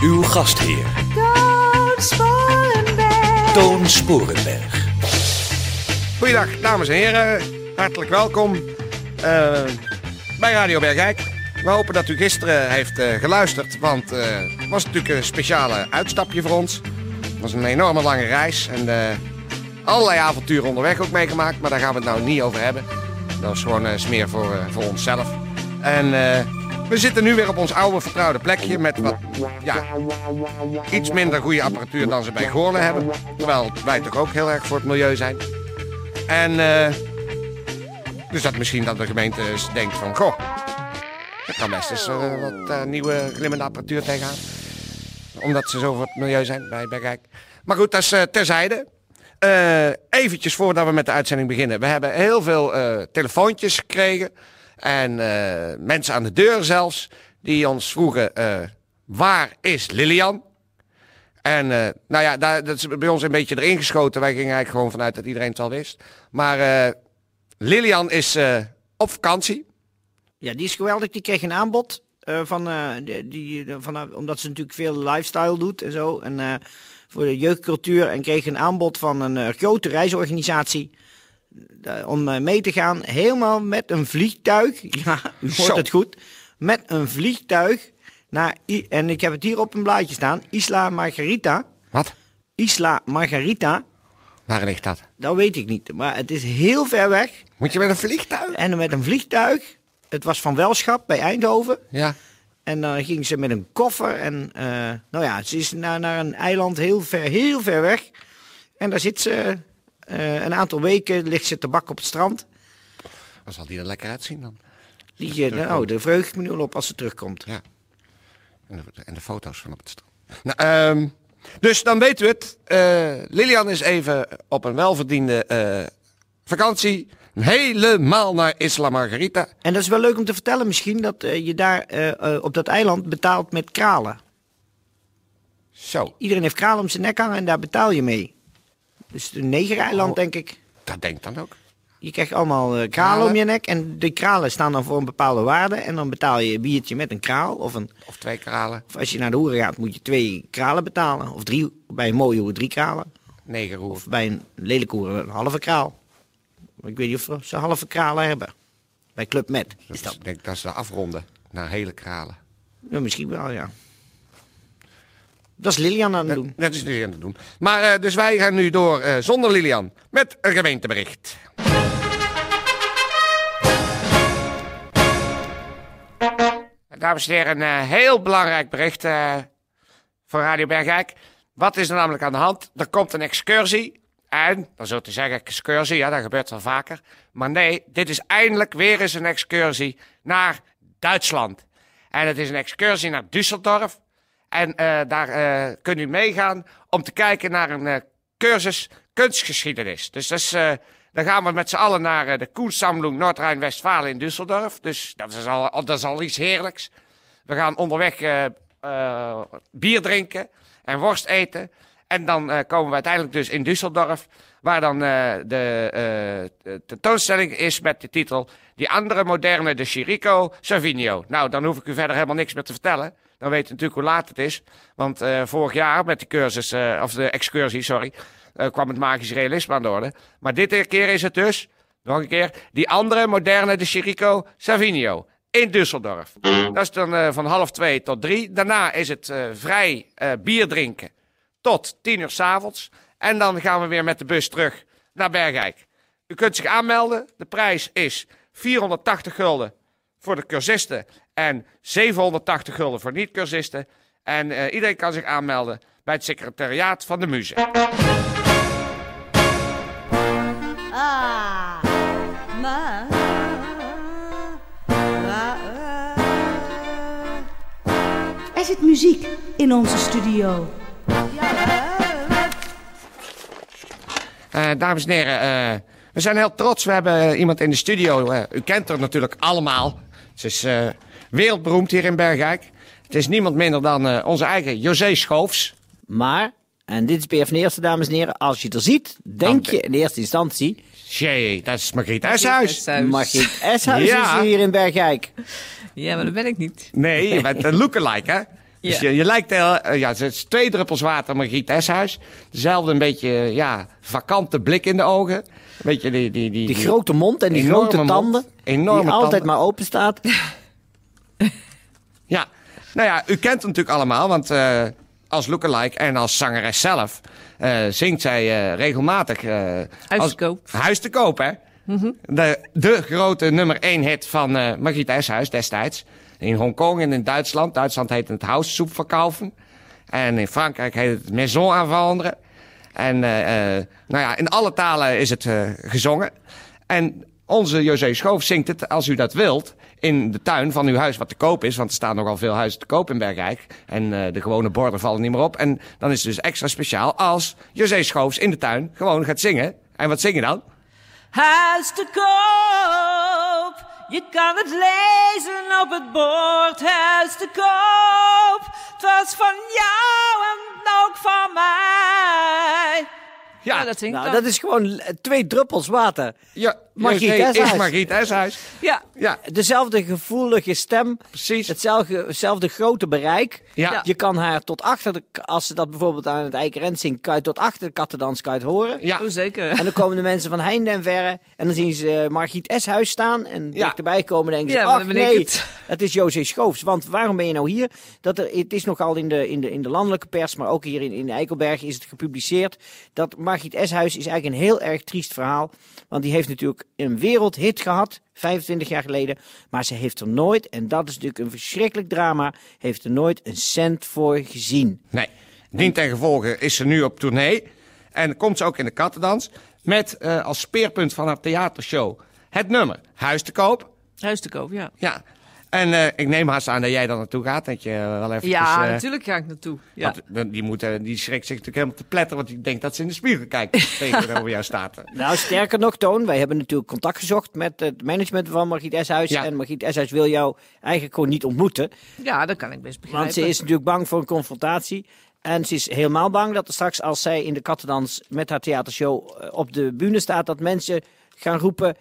Uw gastheer, Toon Sporenberg. Toon Sporenberg. Goeiedag, dames en heren. Hartelijk welkom eh, bij Radio Bergijk. We hopen dat u gisteren heeft eh, geluisterd, want eh, het was natuurlijk een speciale uitstapje voor ons. Het was een enorme lange reis en eh, allerlei avonturen onderweg ook meegemaakt, maar daar gaan we het nou niet over hebben. Dat is gewoon smeer voor, eh, voor onszelf. En eh, we zitten nu weer op ons oude vertrouwde plekje met wat, ja, iets minder goede apparatuur dan ze bij Goorlen hebben. Terwijl wij toch ook heel erg voor het milieu zijn. En eh, dus dat misschien dat de gemeente denkt van... Goh, er kan best eens eh, wat eh, nieuwe glimmende apparatuur tegenaan. Omdat ze zo voor het milieu zijn bij Bergijk. Maar goed, dat is terzijde. Eventjes voordat we met de uitzending beginnen. We hebben heel veel telefoontjes gekregen. En eh, mensen aan de deur zelfs. Die ons vroegen, eh, waar is Lilian? En eh, nou ja, daar, dat is bij ons een beetje erin geschoten. Wij gingen eigenlijk gewoon vanuit dat iedereen het al wist. Maar Lilian is op vakantie. Ja, die is geweldig. Die kreeg een aanbod. van, die, van, omdat ze natuurlijk veel lifestyle doet en zo. En voor de jeugdcultuur. En kreeg een aanbod van een grote reisorganisatie. Eh, om eh, mee te gaan. Helemaal met een vliegtuig. Ja, u hoort Zo. het goed. Met een vliegtuig. Naar, I- en ik heb het hier op een blaadje staan. Isla Margarita. Wat? Isla Margarita. Waar ligt dat? Dat weet ik niet. Maar het is heel ver weg. Moet je met een vliegtuig? En met een vliegtuig. Het was van Welschap bij Eindhoven. Ja. En dan ging ze met een koffer. En eh, nou ja, ze is naar, naar een eiland heel ver, heel ver weg. En daar zit ze eh, een aantal weken, ligt ze te bakken op het strand. Waar zal die er lekker uitzien dan? Die, nou, daar verheug ik me nu op als ze terugkomt. Ja. En de, en de foto's van op het strand. Nou, ehm, dus dan weten we het. Eh, Lilian is even op een welverdiende vakantie. Helemaal naar Isla Margarita. En dat is wel leuk om te vertellen misschien, dat je daar op dat eiland betaalt met kralen. Zo, Iedereen heeft kralen om zijn nek hangen en daar betaal je mee. Dus een negereiland, Oh. denk ik. dat denkt dan ook. Je krijgt allemaal eh, kralen, om je nek. En de kralen staan dan voor een bepaalde waarde. En dan betaal je een biertje met een kraal. Of, een, Of twee kralen, of als je naar de hoeren gaat, moet je twee kralen betalen. Of drie, bij een mooie hoer drie kralen. negen roer. Of bij een lelijke hoer een halve kraal. Ik weet niet of ze halve kralen hebben. Bij Club Med is dat. Ik denk dat ze afronden naar hele kralen. Ja, misschien wel, ja. Dat is Lilian aan het doen. Dat is nu aan het doen. Maar eh, dus wij gaan nu door eh, zonder Lilian met een gemeentebericht. Dames en heren, een eh, heel belangrijk bericht eh, voor Radio Bergijk. Wat is er namelijk aan de hand? Er komt een excursie. En, dan zult u zeggen, excursie, ja, dat gebeurt wel vaker. Maar nee, dit is eindelijk weer eens een excursie naar Duitsland. En het is een excursie naar Düsseldorf. En eh, daar eh kunt u meegaan om te kijken naar een eh, cursus kunstgeschiedenis. Dus dat is, dan gaan we met z'n allen naar de Koensammlung Noord-Rijn-Westfalen in Düsseldorf. Dus dat is, al, dat is al iets heerlijks. We gaan onderweg bier drinken en worst eten. En dan komen we uiteindelijk dus in Düsseldorf, waar dan de tentoonstelling is met de titel Die andere moderne de Chirico Savigno. Nou, dan hoef ik u verder helemaal niks meer te vertellen. Dan weet u natuurlijk hoe laat het is. Want eh, vorig jaar met de cursus, eh, of de excursie, sorry, eh, kwam het magisch realisme aan de orde. Maar dit keer is het dus, nog een keer, die andere moderne de Chirico Savigno. In Düsseldorf. Dat is dan van half twee tot drie. Daarna is het vrij bier drinken tot tien uur s'avonds. En dan gaan we weer met de bus terug naar Bergijk. U kunt zich aanmelden. De prijs is 480 gulden voor de cursisten en 780 gulden voor niet-cursisten. En eh, iedereen kan zich aanmelden bij het secretariaat van de muze. Ah, ma, Er zit muziek in onze studio. Eh, dames en heren, eh, we zijn heel trots. We hebben iemand in de studio. u kent haar natuurlijk allemaal. Ze is eh, wereldberoemd hier in Bergijk. Het is niemand minder dan eh, onze eigen José Schoofs. Maar, en dit is BF eerste, dames en heren, als je het er ziet, denk Dan- je in eerste instantie, Jee, dat is Margriet Eshuis. Margriet Eshuis Ja. is hier in Bergijk. Ja, maar dat ben ik niet. Nee, je bent een lookalike, hè? Dus Ja. je, je lijkt heel, eh, ja, het is twee druppels water Margriet Eshuis. Dezelfde een beetje, eh, ja, vakante blik in de ogen. Een beetje die... Die, die, Die grote mond en die grote mond. tanden, Enorme die altijd tanden. maar open staat. Ja, nou ja, u kent hem natuurlijk allemaal, want eh, als lookalike en als zangeres zelf eh, zingt zij eh, regelmatig. eh, Huis als- te koop. Huis te koop, hè? De, de grote nummer één hit van eh Margriet destijds. In Hongkong en in Duitsland. Duitsland heet het Haussoep verkaufen. En in Frankrijk heet het Maison à Vendre. En eh, nou ja, in alle talen is het gezongen. En onze José Schoof zingt het, als u dat wilt, in de tuin van uw huis wat te koop is. Want er staan nogal veel huizen te koop in Bergijk. En eh, de gewone borden vallen niet meer op. En dan is het dus extra speciaal als José Schoofs in de tuin gewoon gaat zingen. En wat zing je dan? Huis te koop. Je kan het lezen op het bord. Huis te koop. Het was van jou en ook van mij. Ja, dat Nou, dat is gewoon twee druppels water. Ja, Margriet Eshuis. is Margriet Eshuis. Ja. Ja, Dezelfde gevoelige stem, precies. hetzelfde, hetzelfde grote bereik. Ja. Je kan haar tot achter, de, als ze dat bijvoorbeeld aan het Eikerent zingt, kan je tot achter de kattendans kan je het horen. Ja, Oh, zeker. En dan komen de mensen van heinde en verre en dan zien ze eh, Margriet Eshuis staan en Ja. dichterbij komen en denken ze, ach nee, het." het is José Schoofs. Want waarom ben je nou hier? Dat er, het is nogal in de, in, de, in de landelijke pers, maar ook hier in, in Eikelberg is het gepubliceerd, dat Margriet Eshuis is eigenlijk een heel erg triest verhaal. Want die heeft natuurlijk een wereldhit gehad, 25 jaar geleden. Maar ze heeft er nooit, en dat is natuurlijk een verschrikkelijk drama, heeft er nooit een cent voor gezien. nee. Dien ten gevolge is ze nu op tournee. En komt ze ook in de kattendans. Met eh, als speerpunt van haar theatershow het nummer Huis te koop. Huis te koop, ja. Ja. En eh, ik neem haast aan dat jij daar naartoe gaat. Dat je eh, wel even. Ja, natuurlijk ga ik naartoe. Ja. die, moet, eh, die schrikt zich natuurlijk helemaal te pletten. Want die denkt dat ze in de spiegel kijkt. tegenover jou staat. Nou, sterker nog, Toon, wij hebben natuurlijk contact gezocht met het management van Margriet Eshuis. Ja. En Margriet Eshuis wil jou eigenlijk gewoon niet ontmoeten. ja, dat kan ik best begrijpen. Want ze is natuurlijk bang voor een confrontatie. En ze is helemaal bang dat er straks, als zij in de kattendans met haar theatershow eh, op de bühne staat, dat mensen gaan roepen...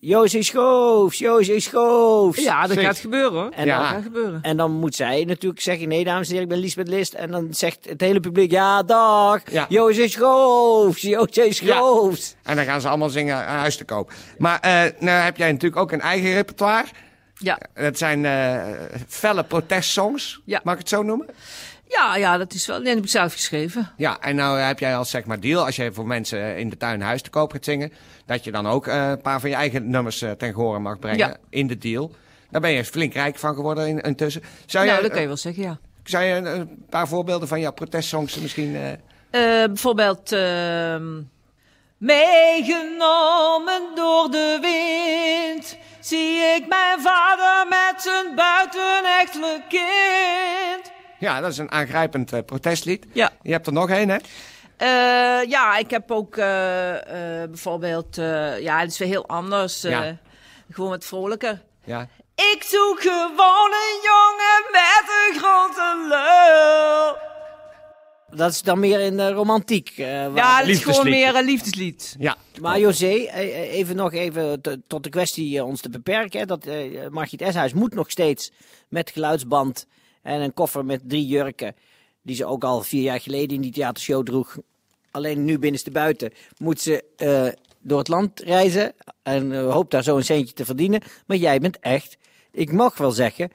Jozef Schoofs, Jozef Schoofs. Ja, dat Zeker. gaat gebeuren hoor. En ja, dan- dat gaat gebeuren. En dan moet zij natuurlijk zeggen, nee dames en heren, ik ben Lisbeth List. En dan zegt het hele publiek, ja dag, Ja. Jozef Schoofs, Jozef Schoofs. En dan gaan ze allemaal zingen eh, Huis te koop. Maar eh, nou heb jij natuurlijk ook een eigen repertoire. Ja. Dat zijn eh felle protestsongs. Ja. Mag ik het zo noemen? Ja, ja, dat is wel. Nee, dat heb ik zelf geschreven. Ja, en nou heb jij als zeg maar deal, als jij voor mensen in de tuin huis te koop gaat zingen, dat je dan ook eh, een paar van je eigen nummers eh, ten gehore mag brengen Ja. in de deal. Daar ben je flink rijk van geworden in, intussen. Zou je, nou, dat kan je eh, wel zeggen, ja. zou je een, een paar voorbeelden van jouw protestsongs misschien... eh, Eh, bijvoorbeeld. ehm, Meegenomen door de wind. Zie ik mijn vader met zijn buitenechtelijk kind. ja, dat is een aangrijpend eh, protestlied. Ja. Je hebt er nog één, hè? Eh, ja, ik heb ook eh, bijvoorbeeld. ja, het is weer heel anders. Ja. Gewoon wat vrolijker. Ja. Ik zoek gewoon een jongen met een grote lul. Dat is dan meer in de romantiek. eh, Ja, het is gewoon meer een liefdeslied. Ja. Maar José, eh, eh, even nog even tot de kwestie eh, ons te beperken. hè, Dat eh Margriet Eshuis moet nog steeds met geluidsband en een koffer met drie jurken. Die ze ook al vier jaar geleden in die theatershow droeg. Alleen nu binnenste buiten moet ze eh, door het land reizen. En eh, hoopt daar zo een centje te verdienen. Maar jij bent echt, ik mag wel zeggen,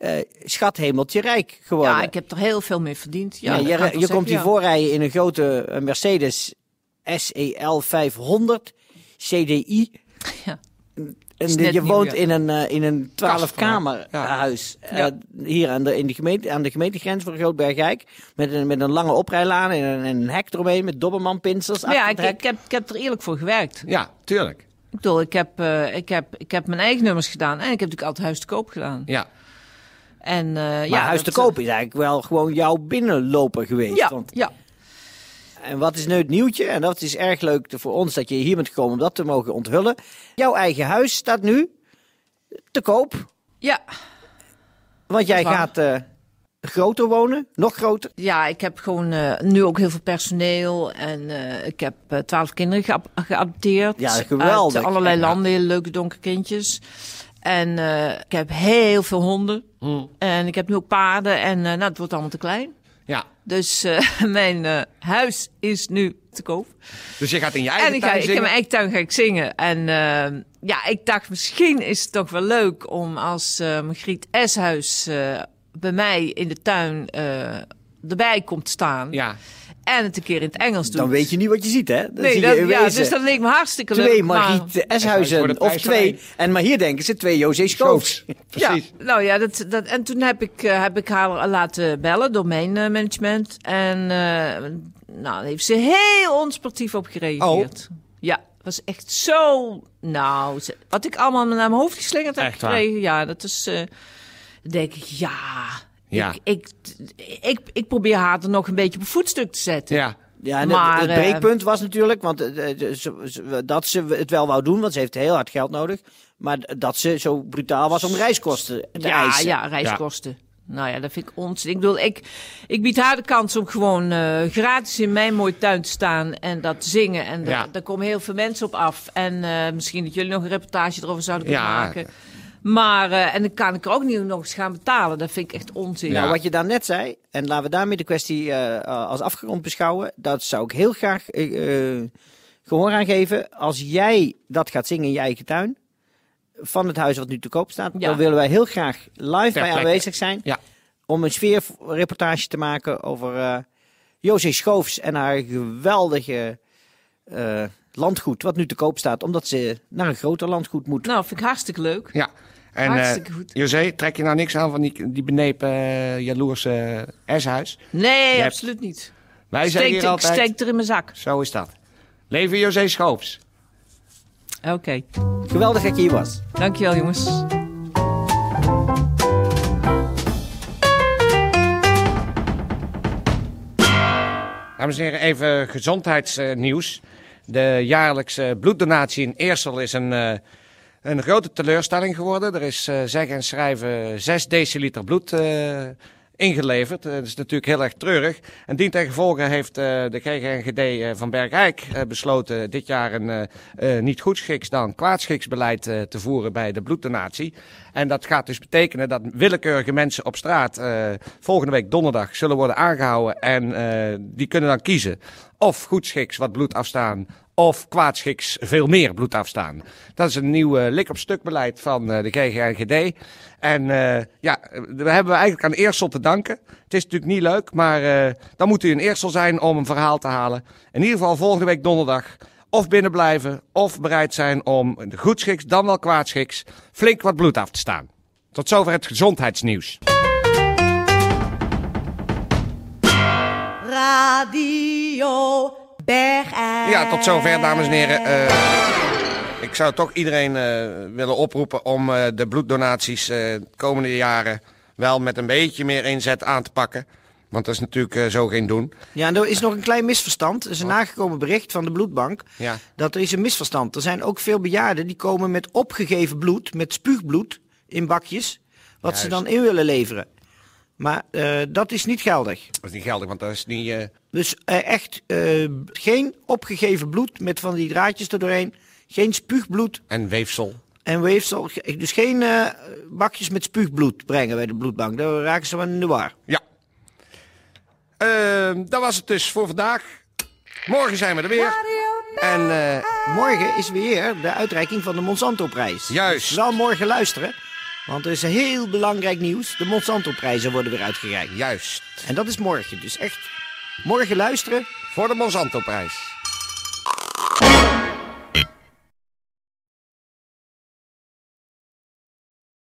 eh schat hemeltje rijk geworden. Ja, ik heb er heel veel mee verdiend. Ja, Ja, je, je komt hier zeggen, voorrijden in een grote eh, Mercedes SEL 500 CDI. Ja. En de- je nieuw, woont ja. in een, eh, in een 12 kamer Ja. huis. Ja. hier aan de, in de gemeente, aan de gemeentegrens van Grootbergijk. Met een, met een lange oprijlaan en een, en een hek eromheen met dobbermanpinsels. Ja, ik, heb, ik heb er eerlijk voor gewerkt. ja, tuurlijk. Ik bedoel, ik heb, eh, ik, heb, ik heb mijn eigen nummers gedaan. En ik heb natuurlijk altijd huis te koop gedaan. Ja. En, eh, Maar ja, Huis te dat, Koop is eigenlijk wel gewoon jouw binnenloper geweest. Ja, Want, ja. en wat is nu het nieuwtje? En dat is erg leuk voor ons dat je hier bent gekomen om dat te mogen onthullen. Jouw eigen huis staat nu te koop. ja. Want jij gaat eh, groter wonen, nog groter. Ja, ik heb gewoon eh, nu ook heel veel personeel. En eh, ik heb eh, twaalf kinderen geadopteerd. Ja, geweldig. Uit allerlei landen, hele leuke donkere kindjes. En eh, ik heb heel veel honden. Hmm. En ik heb nu ook paarden. En eh, nou, het wordt allemaal te klein. Ja. Dus eh, mijn huis is nu te koop. Dus je gaat in je eigen En ik, ga, tuin ik in zingen? mijn eigen tuin ga ik zingen. En eh, ja, ik dacht misschien is het toch wel leuk om als eh Margriet Eshuis bij mij in de tuin erbij komt staan. Ja. En het een keer in het Engels doet. Dan weet je niet wat je ziet, hè? Dan Nee, zie dat, ja, dus dat leek me hartstikke twee leuk. Margriet voor de Eshuizen of twee. En maar hier denken ze twee José Schoofs. Precies. Ja, nou ja, dat, dat, en toen heb ik, eh, heb ik haar laten bellen door mijn eh, management. En eh, nou, daar heeft ze heel onsportief op gereageerd. Oh. Ja, was echt zo... Nou, wat ik allemaal naar mijn hoofd geslingerd heb Echt waar? gekregen. Ja, dat is... eh, denk ik, ja... Ja. Ik, ik, ik, ik probeer haar er nog een beetje op een voetstuk te zetten. Ja. Ja, en Maar, het, het eh, breekpunt was natuurlijk, want eh, eh, dat ze het wel wou doen, want ze heeft heel hard geld nodig. Maar dat ze zo brutaal was om reiskosten te ja, eisen. ja, reiskosten. Nou ja, dat vind ik onzin. Ik bedoel, ik, ik bied haar de kans om gewoon eh, gratis in mijn mooie tuin te staan en dat te zingen. En Ja. daar komen heel veel mensen op af. En eh, misschien dat jullie nog een reportage erover zouden kunnen Ja. maken. Maar, eh, en dan kan ik er ook niet nog eens gaan betalen. Dat vind ik echt onzin. Nou, wat je daarnet zei, en laten we daarmee de kwestie eh, eh, als afgerond beschouwen. Dat zou ik heel graag eh, eh, gehoor aan geven. Als jij dat gaat zingen in je eigen tuin, van het huis wat nu te koop staat, Ja. dan willen wij heel graag live bij aanwezig zijn. Ja. Om een sfeerreportage te maken over eh José Schoofs en haar geweldige eh, landgoed wat nu te koop staat. Omdat ze naar een groter landgoed moet. Nou, vind ik hartstikke leuk. Ja. En Hartstikke eh, goed. José, trek je nou niks aan van die, die benepen uh, jaloerse uh, S-huis? Nee, absoluut niet. Wij Ik steek, hier ik altijd, steek er in mijn zak. zo is dat. Leven José Schoops. Oké. Geweldig dat je hier was. Dankjewel, jongens. Dames en heren, even gezondheidsnieuws. De jaarlijkse bloeddonatie in Eersel is een, eh, een grote teleurstelling geworden. Er is eh zeg en schrijven 6 deciliter bloed eh, ingeleverd. Eh, dat is natuurlijk heel erg treurig. En dien ten gevolge heeft eh, de GGNGD eh, van Bergijk eh, besloten dit jaar een eh, eh, niet goedschiks dan kwaadschiksbeleid eh, te voeren bij de bloeddonatie. En dat gaat dus betekenen dat willekeurige mensen op straat eh, volgende week donderdag zullen worden aangehouden. En eh, die kunnen dan kiezen of goedschiks wat bloed afstaan of kwaadschiks veel meer bloed afstaan. Dat is een nieuw eh, lik-op-stuk beleid van eh, de GGNGD. En eh, ja, we hebben eigenlijk aan Eersel te danken. Het is natuurlijk niet leuk, maar dan moet u in Eersel zijn om een verhaal te halen. In ieder geval volgende week donderdag of binnen blijven of bereid zijn om goedschiks, dan wel kwaadschiks, flink wat bloed af te staan. Tot zover het gezondheidsnieuws. Radio Ja, tot zover, dames en heren. Eh, ik zou toch iedereen eh, willen oproepen om eh, de bloeddonaties eh, de komende jaren wel met een beetje meer inzet aan te pakken. Want dat is natuurlijk eh, zo geen doen. Ja, en er is nog een klein misverstand. Er is een nagekomen bericht van de bloedbank. Ja. Dat er is een misverstand. Er zijn ook veel bejaarden die komen met opgegeven bloed, met spuugbloed in bakjes. Wat ze dan in willen leveren. Maar eh, dat is niet geldig. Dat is niet geldig, want dat is niet... eh, Dus eh, echt eh, geen opgegeven bloed met van die draadjes er doorheen. Geen spuugbloed en weefsel. en weefsel. Dus geen eh, bakjes met spuugbloed brengen bij de bloedbank. Daar raken ze wel in de war. Ja. Eh, dat was het dus voor vandaag. Morgen zijn we er weer. En eh, Morgen is weer de uitreiking van de Monsanto-prijs. Juist. Dus wel morgen luisteren. Want er is heel belangrijk nieuws. De Monsanto-prijzen worden weer uitgereikt. juist. En dat is morgen. Dus echt morgen luisteren. Voor de Monsanto-prijs.